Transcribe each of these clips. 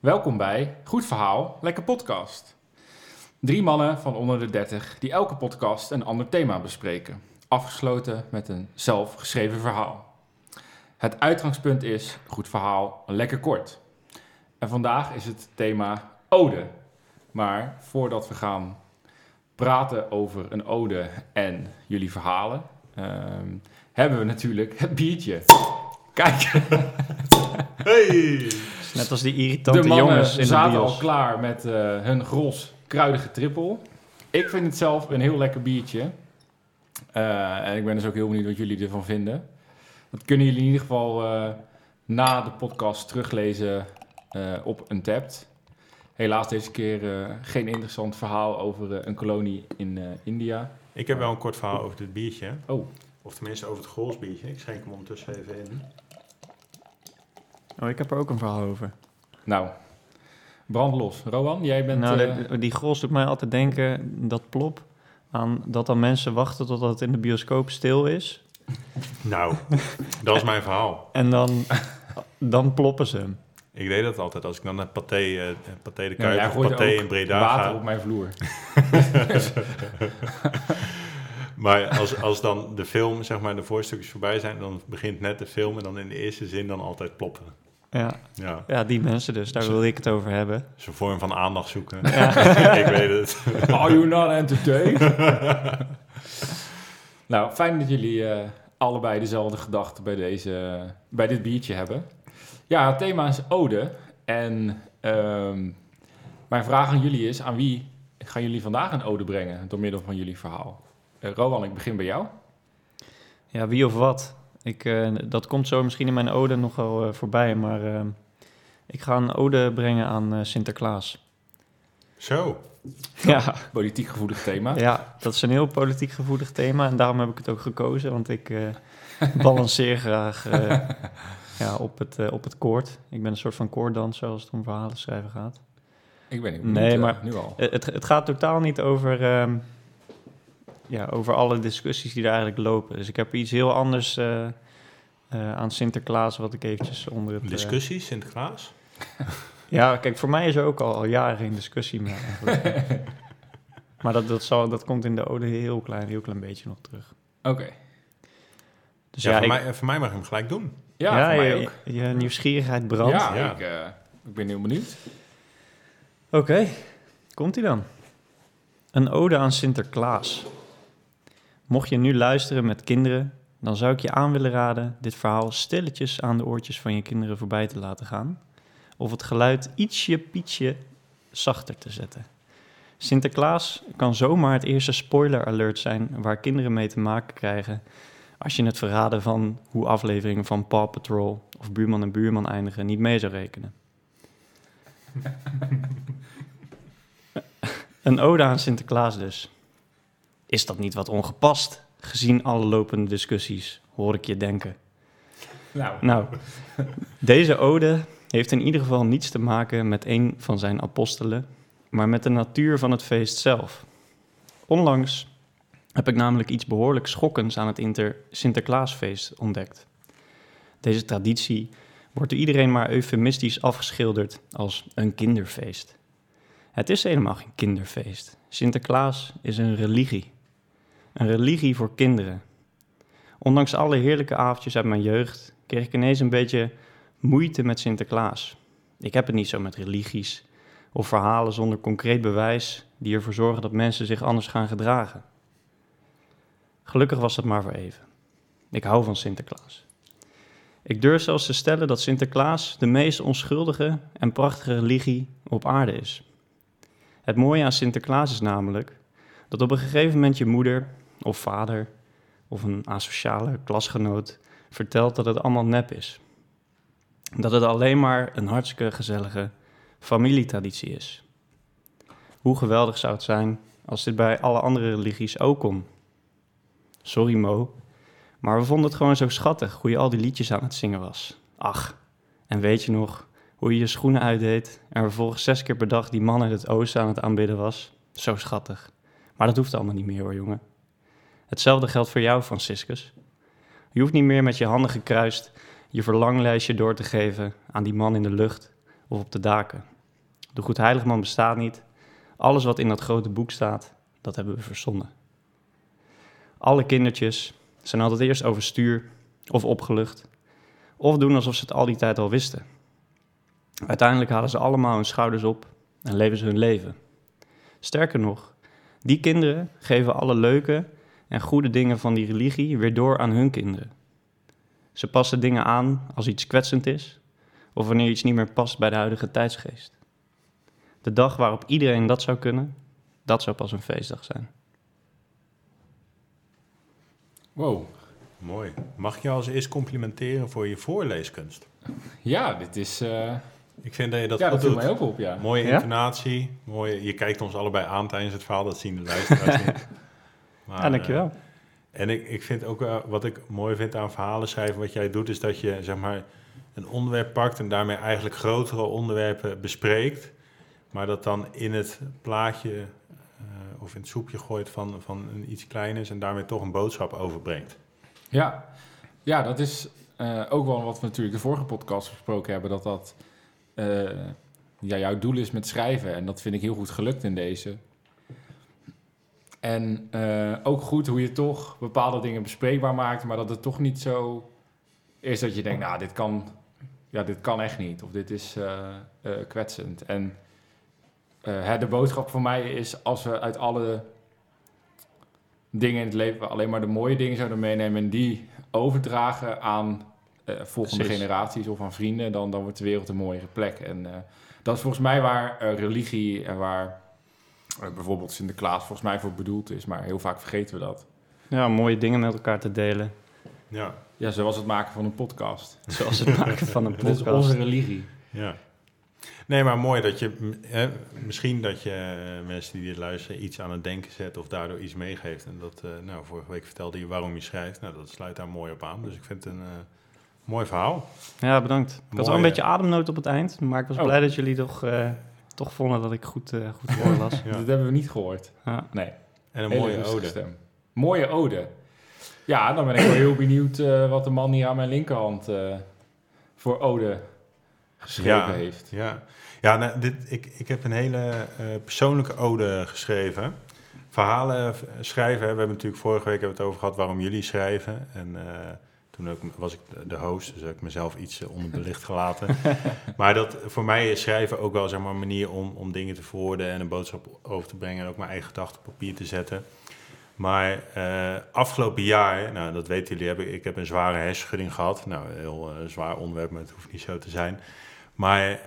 Welkom bij Goed Verhaal, Lekker Podcast. Drie mannen van onder de 30 die elke podcast een ander thema bespreken, afgesloten met een zelfgeschreven verhaal. Het uitgangspunt is Goed Verhaal, lekker kort. En vandaag is het thema ode. Maar voordat we gaan praten over een ode en jullie verhalen, ehm, hebben we natuurlijk het biertje. Kijk, Hey! Net als die de irritante mannen jongens in de zaten al bios. klaar met eh, hun gros kruidige trippel. Ik vind het zelf een heel lekker biertje. Eh, en ik ben dus ook heel benieuwd wat jullie ervan vinden. Dat kunnen jullie in ieder geval eh, na de podcast teruglezen eh, op een tab. Helaas deze keer eh, geen interessant verhaal over eh, een kolonie in eh, India. Ik heb wel een kort verhaal over dit biertje. Oh, Of tenminste over het Goolsbiertje. Ik schenk hem ondertussen even in. Oh, ik heb er ook een verhaal over. nou, brand los. Rowan, jij bent... nou, eh, de- die gros doet mij altijd denken, dat plop, aan dat dan mensen wachten totdat het in de bioscoop stil is. Nou, dat is mijn verhaal. En dan, dan ploppen ze hem. Ik deed dat altijd als ik dan naar Pathé, eh, Pathé de Kuip jij of Pathé in Breda water ga. op mijn vloer. Maar als, als dan de film, zeg maar, de voorstukjes voorbij zijn, dan begint net de film en dan in de eerste zin dan altijd ploppen. Ja, Ja, ja, die mensen dus, daar wil ik het over hebben. dat is een vorm van aandacht zoeken. Ja. ik weet het. Are you not entertained? nou, fijn dat jullie eh, allebei dezelfde gedachte bij, deze, bij dit biertje hebben. Ja, het thema is ode. En ehm, mijn vraag aan jullie is, aan wie gaan jullie vandaag een ode brengen door middel van jullie verhaal? Eh Rowan, ik begin bij jou. Ja, wie of wat? Ik, eh, dat komt zo misschien in mijn ode nog wel eh, voorbij, maar eh, ik ga een ode brengen aan eh, Sinterklaas. Zo. Ja, Politiek gevoelig thema. ja, dat is een heel politiek gevoelig thema en daarom heb ik het ook gekozen, want ik eh, balanceer graag eh, ja, op, het, op het koord. Ik ben een soort van koorddanser als het om verhalen schrijven gaat. Ik ben niet Nee, maar- nu al. Het, het gaat totaal niet over, ehm, ja, over alle discussies die er eigenlijk lopen. Dus ik heb iets heel anders eh, eh, aan Sinterklaas, wat ik eventjes onder het... eh, Discussie, Sinterklaas? ja, kijk, voor mij is er ook al, al jaren geen discussie meer maar dat, dat, zal, dat komt in de ode heel klein, heel klein beetje nog terug. Oké. Dus ja, ja, voor, ik- mij, voor mij mag je hem gelijk doen. Ja, voor mij je, ook. je nieuwsgierigheid brandt. Ja, Ja. Ik, eh, ik ben heel benieuwd. Oké, komt ie dan. Een ode aan Sinterklaas. Mocht je nu luisteren met kinderen, dan zou ik je aan willen raden dit verhaal stilletjes aan de oortjes van je kinderen voorbij te laten gaan. Of het geluid ietsje pietje zachter te zetten. Sinterklaas kan zomaar het eerste spoiler alert zijn waar kinderen mee te maken krijgen als je het verraden van hoe afleveringen van Paw Patrol of Buurman en Buurman eindigen niet mee zou rekenen. Een ode aan Sinterklaas dus. Is dat niet wat ongepast, gezien alle lopende discussies, hoor ik je denken. Nou, Nou, deze ode heeft in ieder geval niets te maken met een van zijn apostelen, maar met de natuur van het feest zelf. Onlangs heb ik namelijk iets behoorlijk schokkends aan het inter Sinterklaasfeest ontdekt. Deze traditie wordt door iedereen maar eufemistisch afgeschilderd als een kinderfeest. Het is helemaal geen kinderfeest. Sinterklaas is een religie. Een religie voor kinderen. Ondanks alle heerlijke avondjes uit mijn jeugd kreeg ik ineens een beetje moeite met Sinterklaas. Ik heb het niet zo met religies of verhalen zonder concreet bewijs die ervoor zorgen dat mensen zich anders gaan gedragen. Gelukkig was dat maar voor even. Ik hou van Sinterklaas. Ik durf zelfs te stellen dat Sinterklaas de meest onschuldige en prachtige religie op aarde is. Het mooie aan Sinterklaas is namelijk dat op een gegeven moment je moeder of vader of een asociale klasgenoot vertelt dat het allemaal nep is. Dat het alleen maar een hartstikke gezellige familietraditie is. Hoe geweldig zou het zijn als dit bij alle andere religies ook kon? Sorry Mo, maar we vonden het gewoon zo schattig hoe je al die liedjes aan het zingen was. Ach, en weet je nog hoe je je schoenen uitdeed en vervolgens zes keer per dag die man uit het oosten aan het aanbidden was? Zo schattig. Maar dat hoeft allemaal niet meer hoor, jongen. Hetzelfde geldt voor jou, Franciscus. Je hoeft niet meer met je handen gekruist je verlanglijstje door te geven aan die man in de lucht of op de daken. De Goedheiligman bestaat niet. Alles wat in dat grote boek staat, dat hebben we verzonnen. Alle kindertjes zijn altijd eerst overstuur of opgelucht, of doen alsof ze het al die tijd al wisten. Uiteindelijk halen ze allemaal hun schouders op en leven ze hun leven. Sterker nog, die kinderen geven alle leuke en goede dingen van die religie weer door aan hun kinderen. Ze passen dingen aan als iets kwetsend is, of wanneer iets niet meer past bij de huidige tijdsgeest. De dag waarop iedereen dat zou kunnen, dat zou pas een feestdag zijn. Wow. Mooi. Mag ik jou als eerst complimenteren voor je voorleeskunst? Ja, dit is... eh, Ik vind dat je dat ja, dat doet. mij ook op, ja. Mooie Ja? intonatie. Mooie, je kijkt ons allebei aan tijdens het verhaal, dat zien de luisteraars niet. Maar, Ja, dankjewel. eh, en ik, ik vind ook, eh, wat ik mooi vind aan verhalen schrijven, wat jij doet, is dat je zeg maar een onderwerp pakt en daarmee eigenlijk grotere onderwerpen bespreekt. Maar dat dan in het plaatje eh, of in het soepje gooit van, van een iets kleiners en daarmee toch een boodschap overbrengt. Ja, ja dat is eh, ook wel wat we natuurlijk de vorige podcast besproken hebben. Dat dat eh, ja, jouw doel is met schrijven. En dat vind ik heel goed gelukt in deze. En eh, ook goed hoe je toch bepaalde dingen bespreekbaar maakt. Maar dat het toch niet zo is dat je denkt, nou, dit kan, ja, dit kan echt niet. Of dit is eh, eh, kwetsend. En hè, de boodschap voor mij is als we uit alle dingen in het leven alleen maar de mooie dingen zouden meenemen en die overdragen aan volgende Precies. generaties of aan vrienden, dan, dan wordt de wereld een mooiere plek. En dat is volgens mij waar religie en waar bijvoorbeeld Sinterklaas volgens mij voor bedoeld is, maar heel vaak vergeten we dat. Ja, mooie dingen met elkaar te delen. Ja, Ja, zoals het maken van een podcast. Zoals het maken van een Dat is podcast. onze religie. ja. Nee, maar mooi dat je, misschien dat je eh, mensen die dit luisteren iets aan het denken zet of daardoor iets meegeeft. En dat, eh, nou, vorige week vertelde je waarom je schrijft. Nou, dat sluit daar mooi op aan. Dus ik vind het een eh, mooi verhaal. Ja, bedankt. Ik had wel een beetje ademnood op het eind, maar ik was Oh. blij dat jullie toch, eh, toch vonden dat ik goed, eh goed. Ja. Dat hebben we niet gehoord. Ja. Nee. En een Hele mooie ode. stem. Mooie ode. Ja, dan ben ik wel heel benieuwd eh, wat de man hier aan mijn linkerhand eh, voor ode geschreven Ja. heeft. Ja, ja nou, dit, ik, ik heb een hele eh, persoonlijke ode geschreven. Verhalen schrijven, hè, we hebben natuurlijk vorige week hebben we het over gehad waarom jullie schrijven. En eh, toen ook, was ik de- host, dus heb ik mezelf iets eh, onderbelicht gelaten. maar dat, voor mij is schrijven ook wel zeg maar, een manier om, om dingen te verwoorden en een boodschap over te brengen en ook mijn eigen gedachten op papier te zetten. Maar eh, afgelopen jaar, nou dat weten jullie, heb ik, heb een zware hersenschudding gehad. Nou, een heel eh, zwaar onderwerp, maar het hoeft niet zo te zijn. Maar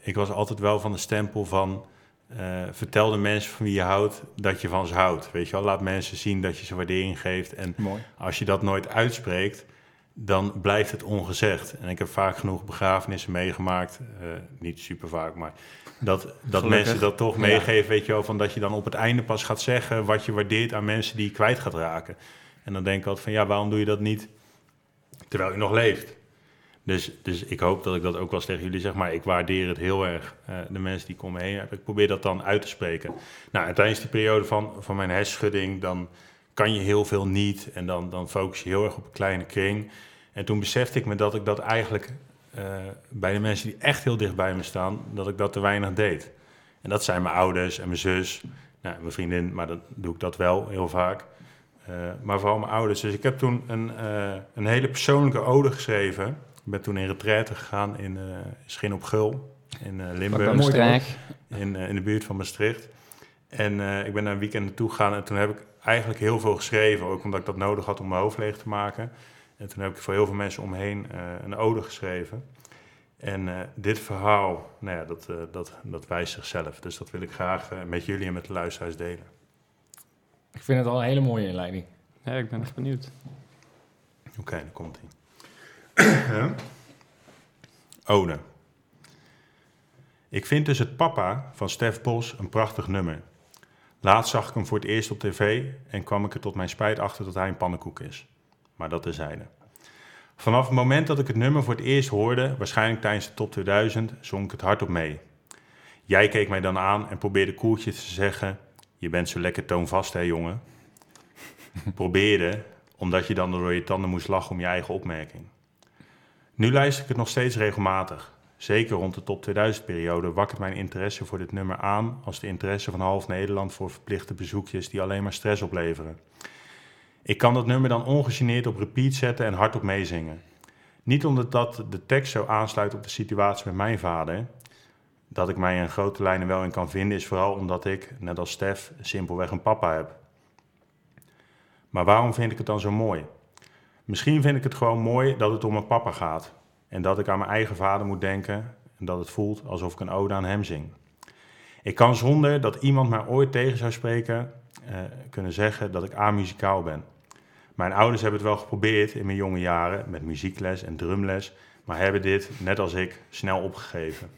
ik was altijd wel van de stempel van... eh, vertel de mensen van wie je houdt dat je van ze houdt. Weet je wel, laat mensen zien dat je ze waardering geeft. En Mooi. als je dat nooit uitspreekt, dan blijft het ongezegd. En ik heb vaak genoeg begrafenissen meegemaakt. eh, niet super vaak, maar dat, dat Gelukkig. mensen dat toch meegeven. Weet je wel, van dat je dan op het einde pas gaat zeggen wat je waardeert aan mensen die je kwijt gaat raken. En dan denk ik altijd van ja, waarom doe je dat niet terwijl je nog leeft? Dus, dus ik hoop dat ik dat ook wel eens jullie zeg, maar ik waardeer het heel erg, eh, de mensen die ik om me heen. Ik probeer dat dan uit te spreken. Nou, en tijdens die periode van, van mijn hersenschudding, dan kan je heel veel niet. En dan, dan focus je heel erg op een kleine kring. En toen besefte ik me dat ik dat eigenlijk eh, bij de mensen die echt heel dicht bij me staan, dat ik dat te weinig deed. En dat zijn mijn ouders en mijn zus, nou, mijn vriendin, maar dan doe ik dat wel heel vaak. Eh, maar vooral mijn ouders. Dus ik heb toen een, een hele persoonlijke ode geschreven. Ik ben toen in retraite gegaan in eh Schin op Gul in eh, Limburg. Maastricht. in, eh, in de buurt van Maastricht. En eh, ik ben daar een weekend naartoe gegaan en toen heb ik eigenlijk heel veel geschreven. Ook omdat ik dat nodig had om mijn hoofd leeg te maken. En toen heb ik voor heel veel mensen om me heen eh, een ode geschreven. En eh, dit verhaal, nou ja, dat, eh, dat, dat wijst zichzelf. Dus dat wil ik graag met jullie en met de luisteraars delen. Ik vind het al een hele mooie inleiding. Ja, ik ben echt benieuwd. Oké, dan komt hij. Ode. Ik vind dus het Papa van Stef Bos een prachtig nummer. Laatst zag ik hem voor het eerst op tv en kwam ik er tot mijn spijt achter dat hij een pannenkoek is. Maar dat terzijde. Vanaf het moment dat ik het nummer voor het eerst hoorde, waarschijnlijk tijdens de top 2000, zong ik het hardop mee. Jij keek mij dan aan en probeerde koeltjes te zeggen: Je bent zo lekker toonvast, hè, jongen? probeerde, omdat je dan door je tanden moest lachen om je eigen opmerking. Nu luister ik het nog steeds regelmatig. Zeker rond de top 2000 periode wakkert mijn interesse voor dit nummer aan als de interesse van half Nederland voor verplichte bezoekjes die alleen maar stress opleveren. Ik kan dat nummer dan ongegeneerd op repeat zetten en hardop meezingen. Niet omdat dat de tekst zo aansluit op de situatie met mijn vader. Dat ik mij in grote lijnen wel in kan vinden, is vooral omdat ik, net als Stef, simpelweg een papa heb. Maar waarom vind ik het dan zo mooi? Misschien vind ik het gewoon mooi dat het om mijn papa gaat. En dat ik aan mijn eigen vader moet denken en dat het voelt alsof ik een ode aan hem zing. Ik kan zonder dat iemand mij ooit tegen zou spreken, eh, kunnen zeggen dat ik amuzikaal ben. Mijn ouders hebben het wel geprobeerd in mijn jonge jaren met muziekles en drumles, maar hebben dit, net als ik, snel opgegeven.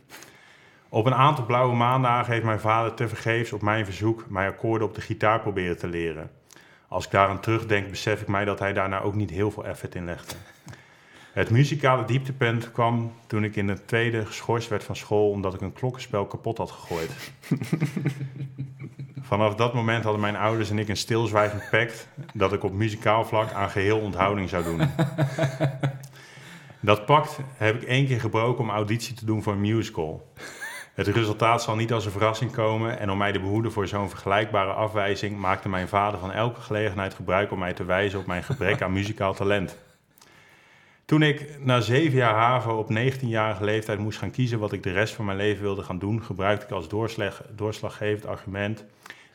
Op een aantal blauwe maandagen heeft mijn vader tevergeefs op mijn verzoek mij akkoorden op de gitaar proberen te leren. Als ik daaraan terugdenk, besef ik mij dat hij daarna ook niet heel veel effort in legde. Het muzikale dieptepunt kwam toen ik in het tweede geschorst werd van school omdat ik een klokkenspel kapot had gegooid. Vanaf dat moment hadden mijn ouders en ik een stilzwijgend pact dat ik op muzikaal vlak aan geheel onthouding zou doen. Dat pact heb ik één keer gebroken om auditie te doen voor een musical. Het resultaat zal niet als een verrassing komen en om mij te behoeden voor zo'n vergelijkbare afwijzing maakte mijn vader van elke gelegenheid gebruik om mij te wijzen op mijn gebrek aan muzikaal talent. Toen ik na zeven jaar HAVO op 19-jarige leeftijd moest gaan kiezen wat ik de rest van mijn leven wilde gaan doen, gebruikte ik als doorslag, doorslaggevend argument: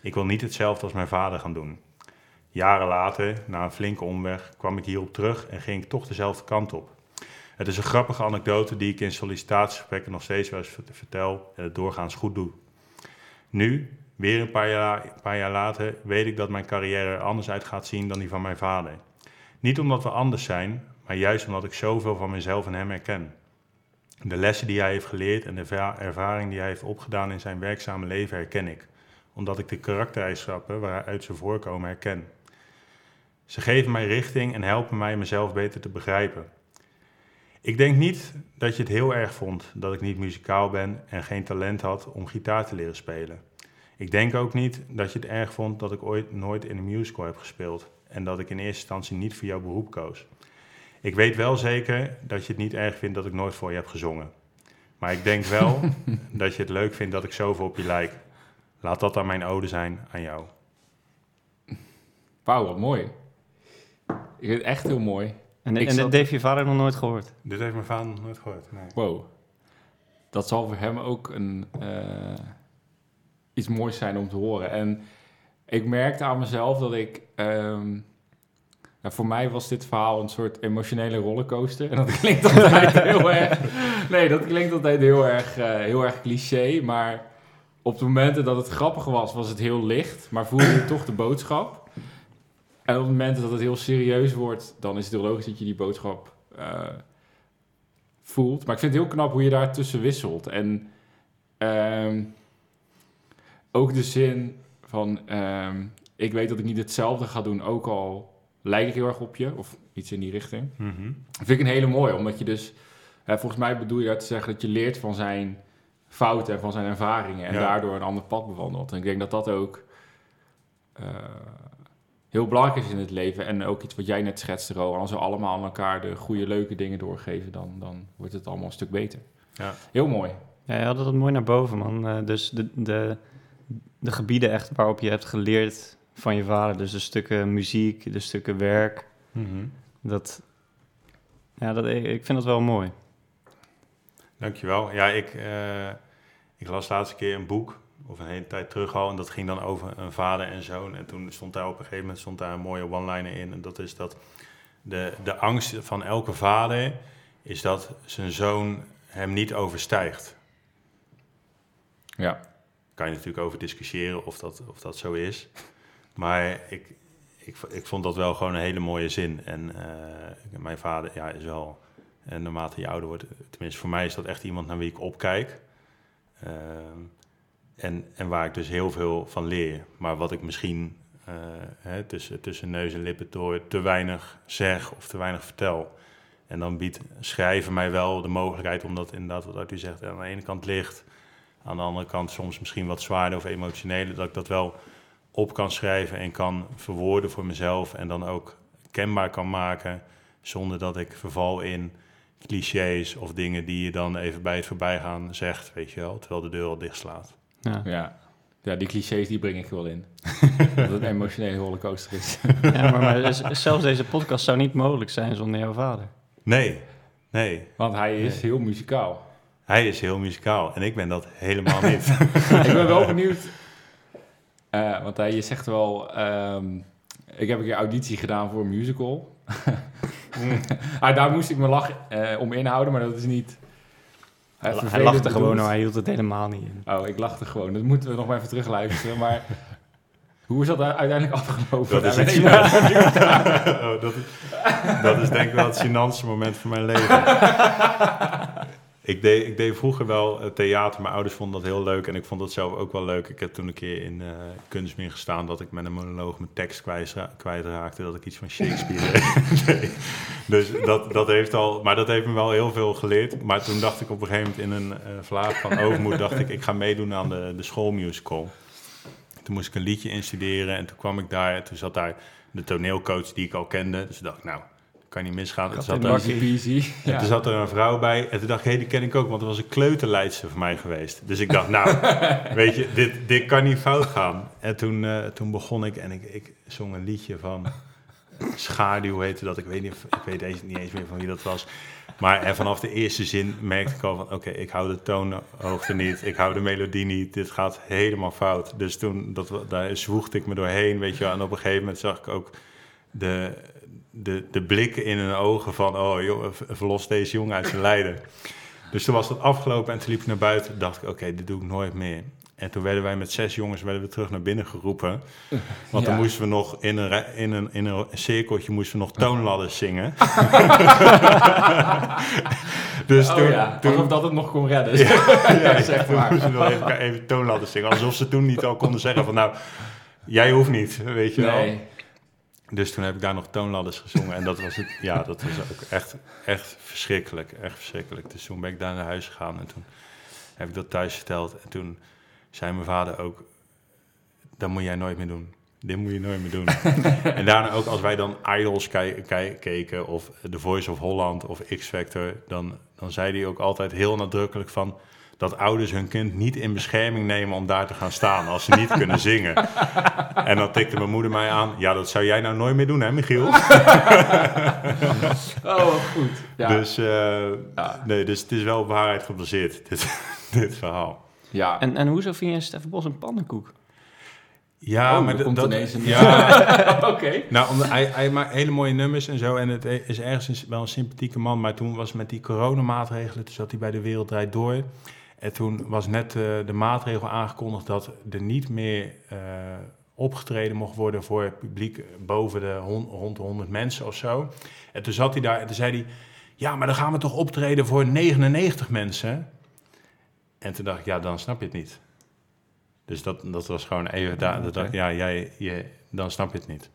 ik wil niet hetzelfde als mijn vader gaan doen. Jaren later, na een flinke omweg, kwam ik hierop terug en ging ik toch dezelfde kant op. Het is een grappige anekdote die ik in sollicitatiegesprekken nog steeds wel eens vertel en het doorgaans goed doe. Nu, weer een paar jaar, een paar jaar later, weet ik dat mijn carrière er anders uit gaat zien dan die van mijn vader. Niet omdat we anders zijn, maar juist omdat ik zoveel van mezelf en hem herken. De lessen die hij heeft geleerd en de ervaring die hij heeft opgedaan in zijn werkzame leven herken ik, omdat ik de karaktereigenschappen waaruit ze voorkomen herken. Ze geven mij richting en helpen mij mezelf beter te begrijpen. Ik denk niet dat je het heel erg vond dat ik niet muzikaal ben en geen talent had om gitaar te leren spelen. Ik denk ook niet dat je het erg vond dat ik ooit nooit in een musical heb gespeeld en dat ik in eerste instantie niet voor jouw beroep koos. Ik weet wel zeker dat je het niet erg vindt dat ik nooit voor je heb gezongen. Maar ik denk wel dat je het leuk vindt dat ik zoveel op je lijk. Laat dat dan mijn ode zijn aan jou. Wauw, wat mooi. Ik vind het echt heel mooi. En, dit heeft je vader nog nooit gehoord? Dit heeft mijn vader nog nooit gehoord. Nee. Wow. Dat zal voor hem ook een, eh, iets moois zijn om te horen. En ik merkte aan mezelf dat ik... ehm, nou, voor mij was dit verhaal een soort emotionele rollercoaster. En dat klinkt altijd heel erg... Nee, dat klinkt altijd heel erg, eh, heel erg cliché. Maar op de momenten dat het grappig was, was het heel licht. Maar voelde je toch de boodschap. En op de momenten dat het heel serieus wordt... dan is het heel logisch dat je die boodschap... eh, voelt. Maar ik vind het heel knap hoe je daar tussen wisselt. En ehm, ook de zin van... ehm, ik weet dat ik niet hetzelfde ga doen, ook al lijk ik heel erg op je. Of iets in die richting. Mhm. Vind ik een hele mooie, omdat je dus... volgens mij bedoel je daar te zeggen dat je leert van zijn fouten en van zijn ervaringen. En Ja. daardoor een ander pad bewandelt. En ik denk dat dat ook... eh, heel belangrijk is in het leven. En ook iets wat jij net schetste, Ro. Als we allemaal aan elkaar de goede, leuke dingen doorgeven, dan, dan wordt het allemaal een stuk beter. Ja. Heel mooi. Ja, je had het mooi naar boven, man. Eh, dus de, de, de gebieden echt waarop je hebt geleerd van je vader. Dus de stukken muziek, de stukken werk. Mhm. Dat, ja, dat, ik vind dat wel mooi. Dankjewel. Ja, ik, eh, ik las laatste keer een boek, of een hele tijd terug al, en dat ging dan over een vader en zoon. En toen stond daar op een gegeven moment stond daar een mooie one-liner in. En dat is dat de, de angst van elke vader is dat zijn zoon hem niet overstijgt. Ja. Kan je natuurlijk over discussiëren of dat, of dat zo is. Maar ik, ik, ik vond dat wel gewoon een hele mooie zin. En eh, mijn vader ja, is wel, en naarmate je ouder wordt, tenminste voor mij is dat echt iemand naar wie ik opkijk. Ehm, en, en waar ik dus heel veel van leer. Maar wat ik misschien eh, hè, tussen, tussen neus en lippen door te weinig zeg of te weinig vertel. En dan biedt schrijven mij wel de mogelijkheid om dat inderdaad, wat u zegt, aan de ene kant ligt. Aan de andere kant soms misschien wat zwaarder of emotioneler. Dat ik dat wel op kan schrijven en kan verwoorden voor mezelf. En dan ook kenbaar kan maken zonder dat ik verval in clichés of dingen die je dan even bij het voorbijgaan zegt, weet je wel, terwijl de deur al dicht slaat. Ja. Ja. ja, die clichés die breng ik wel in. dat het een emotionele rollercoaster is. Ja, maar, maar z- zelfs deze podcast zou niet mogelijk zijn zonder jouw vader. Nee, nee. Want hij is heel muzikaal. Hij is heel muzikaal en ik ben dat helemaal niet. ik ben wel benieuwd. eh, want hij, je zegt wel... ehm, ik heb een keer auditie gedaan voor een musical. ah, daar moest ik mijn lach eh, om inhouden, maar dat is niet... Hij lachte bedoeld. gewoon, maar hij hield het helemaal niet in. Oh, ik lachte gewoon. Dat moeten we nog maar even terugluisteren. Maar hoe is dat uiteindelijk afgelopen? Dat is oh, dat, is, dat is denk ik wel het gênantste moment van mijn leven. ik, deed, ik deed vroeger wel eh, theater. Mijn ouders vonden dat heel leuk en ik vond dat zelf ook wel leuk. Ik heb toen een keer in eh Kunstmeer gestaan dat ik met een monoloog mijn tekst kwijt- kwijtraakte. Dat ik iets van Shakespeare deed. Dus dat, dat heeft al, maar dat heeft me wel heel veel geleerd. Maar toen dacht ik op een gegeven moment in een eh vlaag van overmoed, dacht ik, ik ga meedoen aan de, de schoolmusical. Toen moest ik een liedje instuderen en toen kwam ik daar. En toen zat daar de toneelcoach die ik al kende. Dus ik dacht, nou, kan niet misgaan. Toen zat Ja. toen zat er een vrouw bij. En toen dacht ik, hé, die ken ik ook, want er was een kleuterleidster van mij geweest. Dus ik dacht, nou, weet je, dit, dit kan niet fout gaan. En toen, eh, toen begon ik en ik, ik zong een liedje van Schaduw heette dat. Ik weet, niet, ik weet eens, niet eens meer van wie dat was. Maar en vanaf de eerste zin merkte ik al van... oké, ik hou de toonhoogte niet, ik hou de melodie niet. Dit gaat helemaal fout. Dus toen, dat, daar zwoegde ik me doorheen, weet je wel. En op een gegeven moment zag ik ook de, de, de blikken in hun ogen van... oh, joh, verlos deze jongen uit zijn lijden. Dus toen was dat afgelopen en toen liep ik naar buiten. dacht ik, oké, dit doe ik nooit meer. En toen werden wij met zes jongens werden we terug naar binnen geroepen. Want dan Ja. moesten we nog in een, in een, in een cirkeltje moesten we nog toonladders zingen. dus Oh toen, ja, toen, alsof dat het nog kon redden. ja, zeg toen maar. moesten we nog even, even toonladders zingen. Alsof ze toen niet al konden zeggen van nou, jij hoeft niet, weet je wel. Dus toen heb ik daar nog toonladders gezongen. En dat was het, ja, dat was ook echt, echt verschrikkelijk. Echt verschrikkelijk. Dus toen ben ik daar naar huis gegaan en toen heb ik dat thuis verteld. En toen zei mijn vader ook, dat moet jij nooit meer doen. Dit moet je nooit meer doen. en daarna ook als wij dan Idols keken of The Voice of Holland of X-Factor, dan, dan zei hij ook altijd heel nadrukkelijk van dat ouders hun kind niet in bescherming nemen om daar te gaan staan als ze niet kunnen zingen. En dan tikte mijn moeder mij aan, ja, dat zou jij nou nooit meer doen, hè, Michiel? Oh, goed. Ja. Dus, eh, Ja. nee, dus het is wel op waarheid gebaseerd, dit, dit verhaal. ja. En, en hoezo vind je Stefan Bos een pannenkoek? Ja, Oh, maar dat- komt dat, ineens een- ja, Oké. Nou, omdat hij, hij maakt hele mooie nummers en zo. En het is ergens een- wel een sympathieke man. Maar toen was met die coronamaatregelen, toen zat hij bij de Wereld Draait Door. En toen was net eh, de maatregel aangekondigd dat er niet meer eh, opgetreden mocht worden voor het publiek boven de hon- rond de 100 mensen of zo. En toen zat hij daar en toen zei hij, ja, maar dan gaan we toch optreden voor 99 mensen? En toen dacht ik, ja, dan snap je het niet. Dus dat, dat was gewoon even daar. dat dacht ik, ja, jij, je, dan snap je het niet.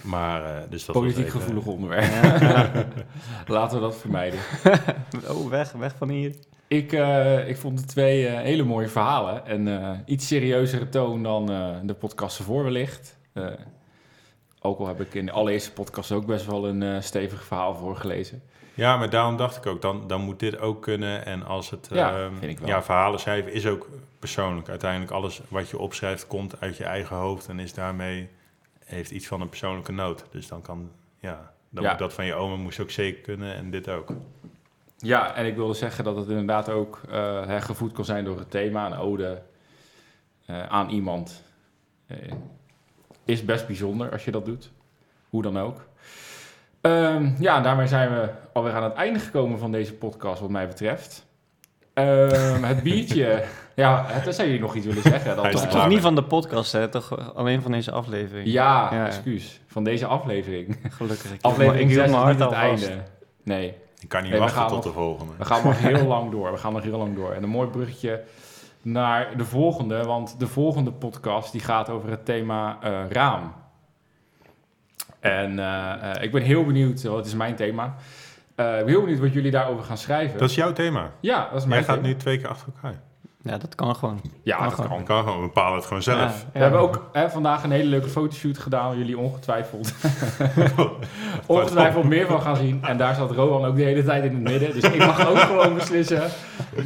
Maar, eh, dus dat was Politiek even- gevoelig onderwerp. Laten we dat vermijden. Oh, weg, weg van hier. Ik, eh, ik vond de twee eh, hele mooie verhalen. En eh, iets serieuzere toon dan de podcast ervoor wellicht. Ook al heb ik in de allereerste podcast ook best wel een stevig verhaal voorgelezen. Ja, maar daarom dacht ik ook, dan, dan moet dit ook kunnen. En als het Ja, ehm, ja, verhalen schrijven is ook persoonlijk. Uiteindelijk alles wat je opschrijft komt uit je eigen hoofd en is daarmee heeft iets van een persoonlijke noot. Dus dan kan, ja, dan Ja. moet dat van je oma moest ook zeker kunnen en dit ook. Ja, en ik wilde zeggen dat het inderdaad ook hè, gevoed kan zijn door het thema. Een ode eh, aan iemand eh, is best bijzonder als je dat doet. Hoe dan ook. Ehm, ja, daarmee zijn we alweer aan het einde gekomen van deze podcast, wat mij betreft. Ehm, het biertje. ja, zou jullie nog iets willen zeggen? Dat, Hij is er Toch klaar niet van de podcast, hè? Toch alleen van deze aflevering. ja, excuus. Van deze aflevering. Gelukkig. Ik Aflevering hield 6 mijn is niet hart het einde. Nee, Ik kan niet Nee, wachten tot nog- de volgende. We gaan nog heel lang door. We gaan nog heel lang door. En een mooi bruggetje naar de volgende. Want de volgende podcast die gaat over het thema eh, raam. En eh, eh, ik ben heel benieuwd, want het is mijn thema. Ik ben heel benieuwd wat jullie daarover gaan schrijven. Dat is jouw thema. ja, dat is Jij mijn gaat thema. nu twee keer achter elkaar. Ja, dat kan gewoon. Ja, Kan dat gewoon. kan. Gewoon, we bepalen het gewoon zelf. Ja, We hebben ook hè, vandaag een hele leuke fotoshoot gedaan, waar jullie ongetwijfeld, ongetwijfeld meer van gaan zien. En daar zat Rowan ook de hele tijd in het midden. Dus ik mag ook gewoon beslissen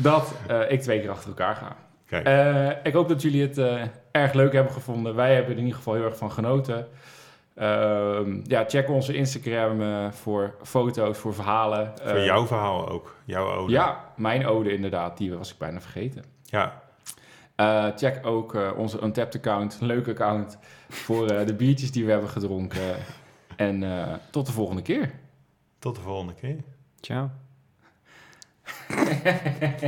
dat eh, ik twee keer achter elkaar ga. Kijk, Eh, ik hoop dat jullie het eh, erg leuk hebben gevonden. Wij hebben er in ieder geval heel erg van genoten. Ehm, ja, check onze Instagram eh, voor foto's, voor verhalen. voor jouw verhaal ook. Jouw ode. Ja, mijn ode inderdaad, die was ik bijna vergeten. Ja, Eh, check ook eh, onze Untapped account, een leuk account, voor eh, de biertjes die we hebben gedronken. en eh, tot de volgende keer. tot de volgende keer. Ciao.